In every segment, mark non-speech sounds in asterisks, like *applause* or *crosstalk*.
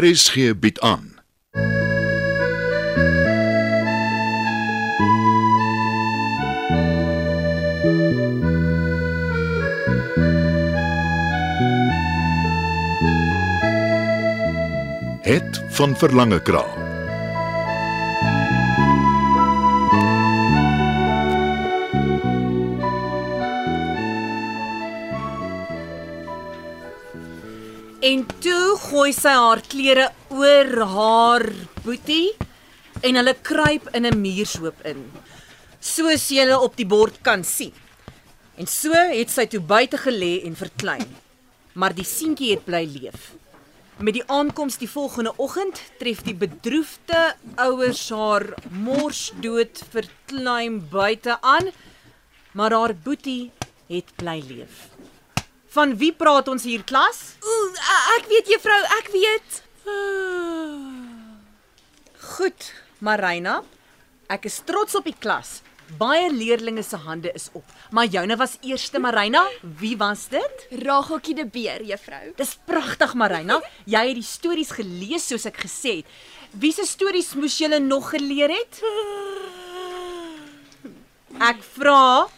RSG bied aan. Het van Verlange Kraal. En toe gooi sy haar klere oor haar boetie en hulle kruip in 'n muurshoop in. Soos jy op die bord kan sien. En so het sy toe buite gelê en verklein. Maar die seentjie het bly leef. Met die aankoms die volgende oggend tref die bedroefde ouers haar mors dood verklein buite aan, maar haar boetie het bly leef. Van wie praat ons hier klas? Ooh, ek weet juffrou, ek weet. Goed, Marina. Ek is trots op die klas. Baie leerdlinge se hande is op. Maar joune was eerste, Marina. Wie was dit? Rageltjie de Beer, juffrou. Dis pragtig, Marina. Jy het die stories gelees soos ek gesê het. Wie se stories moes jy nog geleer het? Ek vra,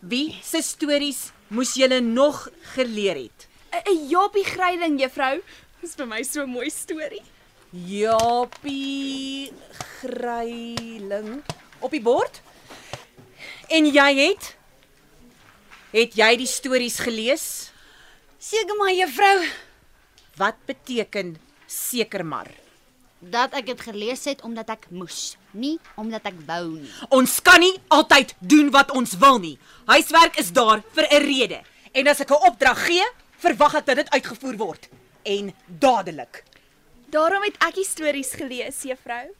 wie se stories moes jy nog geleer het? 'n Japie Gryding, juffrou. Dis vir my so 'n mooi storie. Japie Gryiling op die bord. En jy het het jy die stories gelees? Seker maar juffrou Wat beteken seker maar? Dat ek dit gelees het omdat ek moes, nie omdat ek wou nie. Ons kan nie altyd doen wat ons wil nie. Huiswerk is daar vir 'n rede. En as ek 'n opdrag gee, verwag ek dat dit uitgevoer word en dadelik. Daarom het ek stories gelees, juffrou.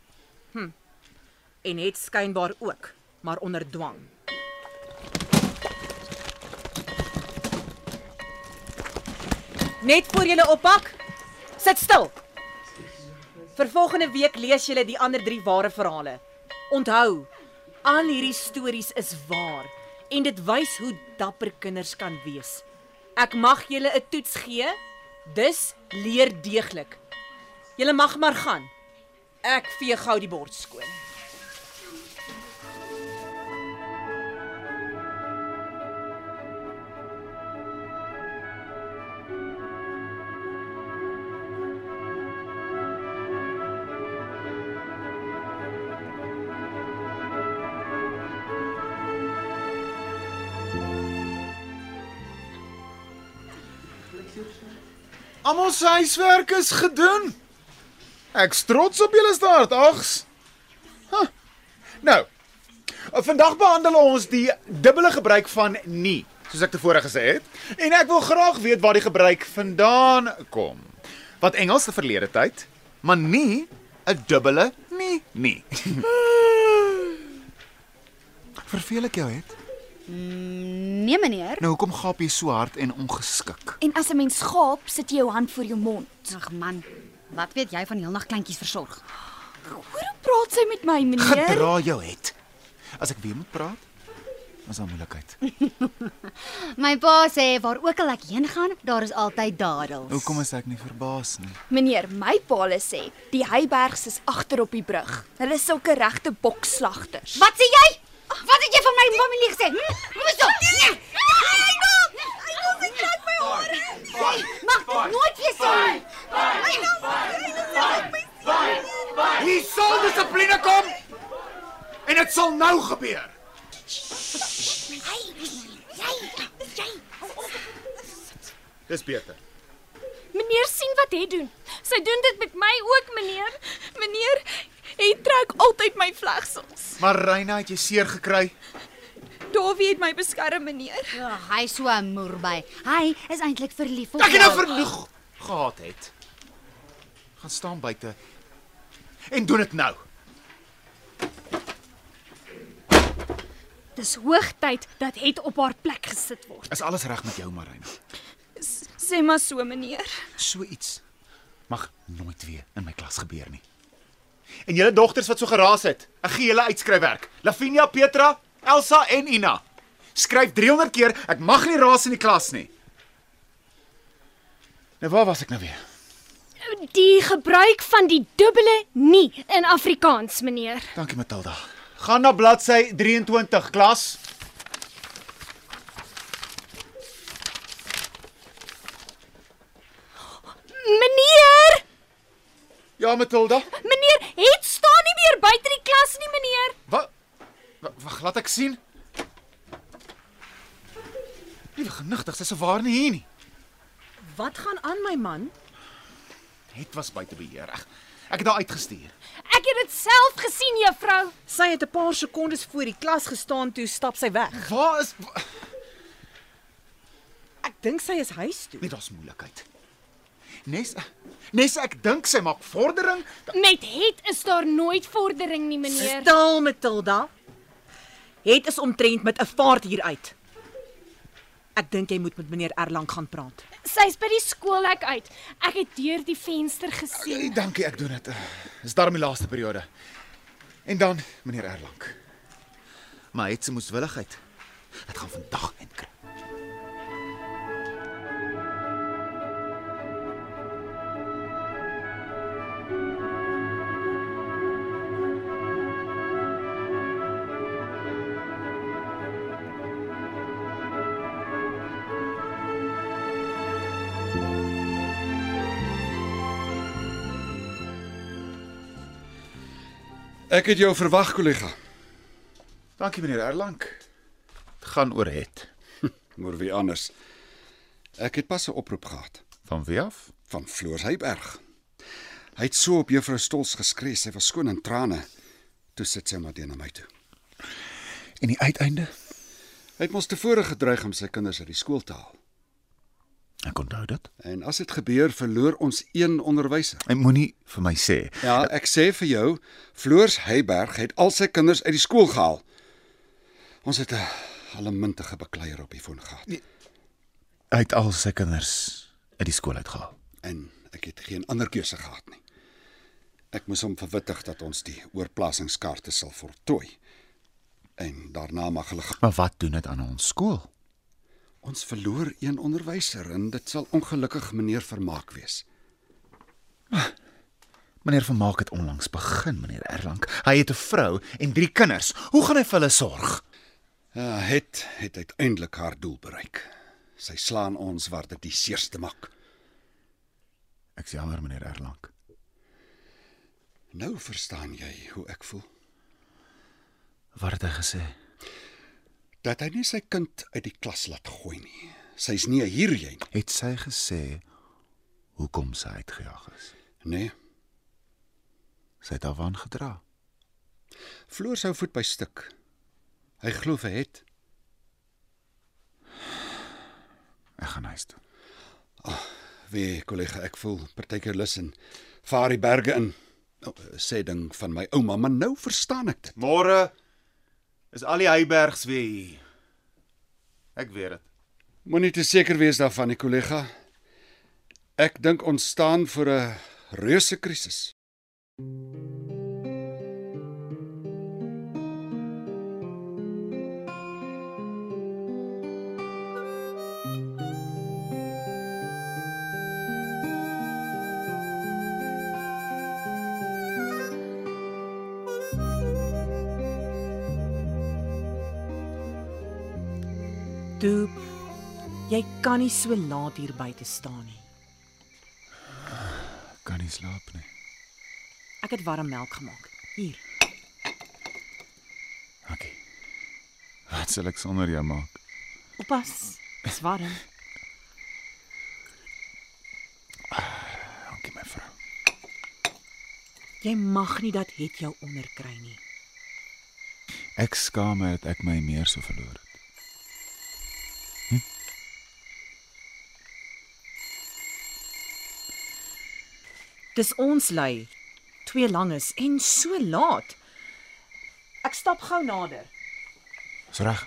En het skynbaar ook, maar onder dwang. Net voor jy oppak, sit stil. Vir volgende week lees jy die ander 3 ware verhale. Onthou, al hierdie stories is waar en dit wys hoe dapper kinders kan wees. Ek mag julle 'n toets gee, dus leer deeglik. Julle mag maar gaan. Ek vee gou die bord skoon. Almal se huiswerk is gedoen. Ek's trots op julle staartags. Huh. Nou. Vandag behandel ons die dubbele gebruik van nie, soos ek tevore gesê het, en ek wil graag weet waar die gebruik vandaan kom. Wat Engels te verlede tyd, maar nie 'n dubbele nie nie. *laughs* Verveel ek jou het? Nee meneer. Nou hoekom gaap jy so hard en ongeskik? En as 'n mens gaap, sit jy jou hand voor jou mond. Ag man, wat weet jy van heelnag kleintjies versorg? Hoor hoe praat sy met my, meneer? Gedra jou het. As ek weer moet praat, is daar moeilikheid. *laughs* My pa sê waar ook al ek heen gaan, daar is altyd dadels. Hoekom is ek nie verbaas nie? Meneer, my pa sê, die Heybergs is agter op die brug. Hulle is sulke regte bokslagters. Wat sê jy? Wat het jy van my familie gesê? Hm? Moes toe. Nee. Mag dit nooit weer sê. Hier sal dissipline kom. En dit sal nou gebeur. Dis beter. Meneer sien wat hy doen. Sy doen dit met my ook, meneer. Meneer, hy trek altyd my vlegsels. Maar Reina, het jy seer gekry? Davie het my beskerm, meneer. Ja, hy is so 'n moerby. Hy is eintlik verlief op Ek het nou jou. vernoeg gehad het. Gaan staan buite. En doen dit nou. Dis hoogtyd dat het op haar plek gesit word. Is alles reg met jou, Marina? Sê maar so, meneer. So iets mag nooit weer in my klas gebeur nie. En julle dogters wat so geraas het, ek gee julle uitskryfwerk. Lavinia, Petra, Elsa en Ina. Skryf 300 keer, ek mag nie raas in die klas nie. Nou waar was ek nou weer? Die gebruik van die dubbele nie in Afrikaans, meneer. Dankie Matilda. Gaan na bladsy 23 klas. Meneer, Ja Matilda. meneer, het staan nie meer buite die klas nie, meneer. Wat? Wag, laat ek sien. Liewe genigtig, sy's so waar nie hier nie. Wat gaan aan my man? Het was buite beheer. Ek, ek het haar uitgestuur. Ek het dit self gesien, juffrou. Sy het 'n paar sekondes voor die klas gestaan toe stap sy weg. Waar is wa- Ek dink sy is huis toe. Nee, daar's moeilikheid. Nes Nes ek dink sy maak vordering. Met het is daar nooit vordering nie, meneer. Stil Matilda. Het is omtrent met 'n vaart hier uit. Ek dink jy moet met meneer Erlang gaan praat. Sy's by die skoolhek uit. Ek het deur die venster gesien. Nee, dankie, ek doen dit. Dis daarom die laaste periode. En dan meneer Erlang. Maar het sy moeswilligheid. Dit gaan vandag inkry. Ek het jou verwag, kollega. Dankie meneer Erlang. Dit gaan oor het. *laughs* Oor wie anders? Ek het pas 'n oproep gehad Van wie af? van Floors Heyberg. Hy het so op juffrou Stols geskree, sy was skoon in trane. Toe sit sy maar teen na my toe. En die uiteinde? Hy het mos tevore gedreig om sy kinders uit die skool te haal. Ek onthou dit. En as dit gebeur, verloor ons een onderwyser. Ek moenie vir my sê Ja, ek sê vir jou, Floors Heyberg het al sy kinders uit die skool gehaal. Ons het 'n allemintige bekleier op die foon gehad. hy het al sy kinders uit die skool uitgehaal. en ek het geen ander keuse gehad nie. Ek moes hom verwittig dat ons die oorplasingskaarte sal voltooi. En daarna mag hulle. Maar wat doen dit aan ons skool? Ons verloor een onderwyser en dit sal ongelukkig meneer Vermaak wees. Meneer Vermaak het onlangs begin, meneer Erlang. Hy het 'n vrou en drie kinders. Hoe gaan hy vir hulle sorg? Ja, het het uiteindelik haar doel bereik. Sy slaan ons waar dit die seerste maak. Ek is jammer, meneer Erlang. Nou verstaan jy hoe ek voel. Wat het hy gesê? Dat hy nie sy kind uit die klas laat gooi nie. Sy's nie hier jy nie. Het sy gesê hoekom sy uitgejaag is? Nee, Sy het daarvan gedra. Floor sou voet by stuk. Hy glo vir het. Ek gaan huis toe. Wie kollega ek voel partykeer lus en vaar die berge in. Nou, sê ding van my ouma, maar nou verstaan ek dit. Môre is al die Heybergs weer hier. Ek weet dit. Moenie te seker wees daarvan, die kollega. Ek dink ons staan voor 'n reuse krisis. Toe jy kan nie so laat hier buite staan nie. Kan nie slaap nie. Ek het warm melk gemaak. Hier. Okay. Wat sal ek sonder jou maak? Oppas. Dis warm. Dankie my vrou. Jy mag nie dat het jou onderkry nie. Ek skaam my dat ek my meer so verloor het. Dis ons lei. Twee langes en so laat. Ek stap gou nader. Dis reg.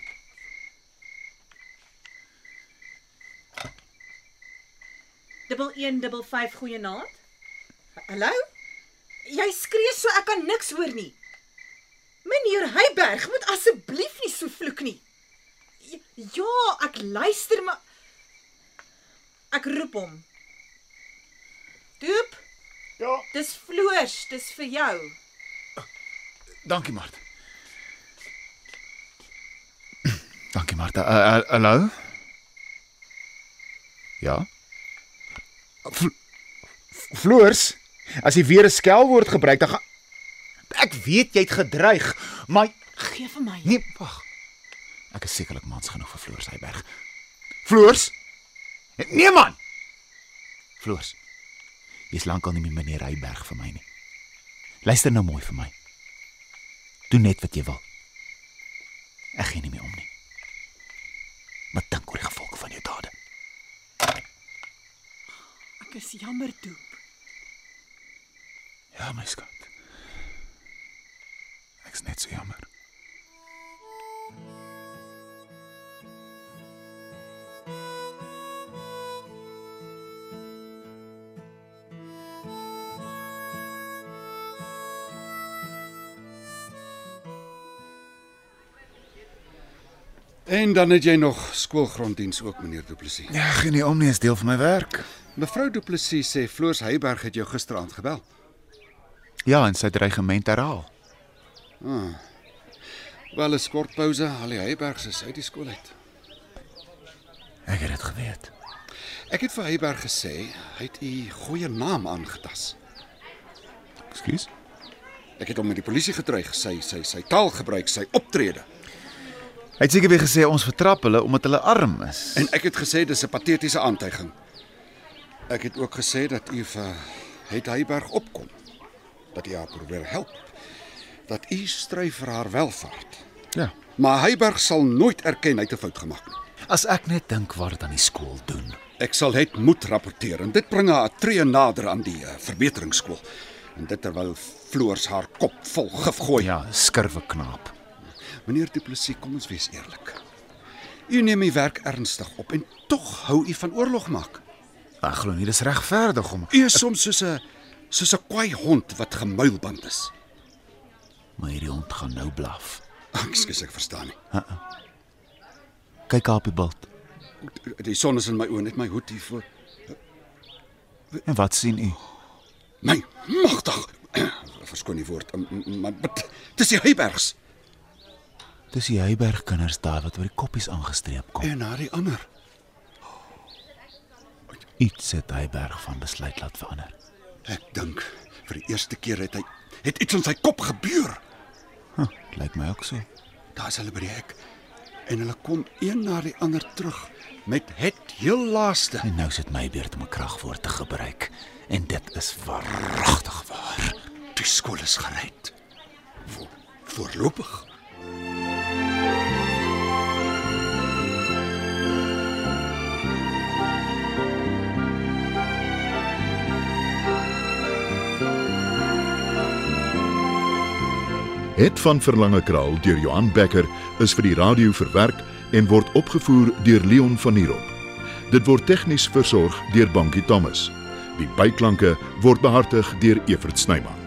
Dubbel 1 dubbel 5 goeie naad. Hallo? Jy skree so ek kan niks hoor nie. Meneer Heyberg moet asseblief nie so vloek nie. Ja, ek luister maar ek roep hom. Doop. Ja, Dis floors, dis vir jou. dankie Mart. *clears throat* Dankie Mart. Uh, uh, hallo? Ja. Vl Floors, as jy weer 'n skelwoord gebruik, dan gaan Ek weet jy het gedreig, maar Gee vir my. nee, wag. Ek is sekerlik mans genoeg vir Floors Hyberg. Floors? Nee man. Floors. Jy's lankal nie meer meneer Hyberg vir my nie. Luister nou mooi vir my. Doen net wat jy wil. Ek gee nie meer om nie. Maar dink oor die gevolge van jou dade. Ek is jammer toe. Ja, my skat. Ek's net so jammer. En dan het jy nog skoolgronddiens ook, meneer Du Plessis. Ja, geen nie om nie, is deel van my werk. Mevrou Du Plessis sê Floors Heyberg het jou gisteraand gebel. Ja, en sy dreigement herhaal. Wel 'n kort pouse, al die Heybergs is uit die skool uit. Ek het dit geweet. Ek het vir Heyberg gesê hy het u goeie naam aangetas. Ekskuus. Ek het hom met die polisie gedreig, sy sy sy taalgebruik, sy optrede. Hy het seker weer gesê ons vertrap hulle omdat hulle arm is. En ek het gesê dis 'n patetiese aantuiging. Ek het ook gesê dat u vir het Heyberg opkom. Dat u haar probeer help. Dat u stry vir haar welvaart. ja. Maar Heyberg sal nooit erken hy het 'n fout gemaak nie. As ek net dink wat dit aan die skool doen. Ek sal het moet rapporteer en dit bring haar 'n tree nader aan die uh, verbeteringsskool. En dit terwyl Floors haar kop vol gif gooi. Ja, skurwe knaap. Meneer Du Plessis, kom ons wees eerlik. U neem u werk ernstig op en tog hou u van oorlog maak. Ek glo nie dis regverdig om U is soms soos 'n soos 'n kwaai hond wat gemuilband is. maar hierdie hond gaan nou blaf. Ekskuus, ek verstaan nie. Kyk haar op die bult. Die son is in my oë, net my hoed hier voor. En wat sien u? My magtig. *clears throat* Verskoon die woord, maar but- dis die Heybergs Dis die Heyberg kinders daar wat oor die koppies aangestreep kom. en na die ander. Iets het Heyberg van besluit laat verander. Ek dink vir die eerste keer het hy het iets in sy kop gebeur. Huh, lyk my ook so. Daar's hulle by die hek en hulle kom een na die ander terug met het heel laaste. En nou sit my beurt om 'n kragwoord te gebruik en dit is waaragtig waar. Die skool is gered. Vo voorlopig. Het van Verlange Kraal deur Johan Becker is vir die radio verwerk en word opgevoer deur Leon Van Heerop. Dit word tegnies versorg deur Bankie Thomas. Die byklanke word behartig deur Evert Snyman.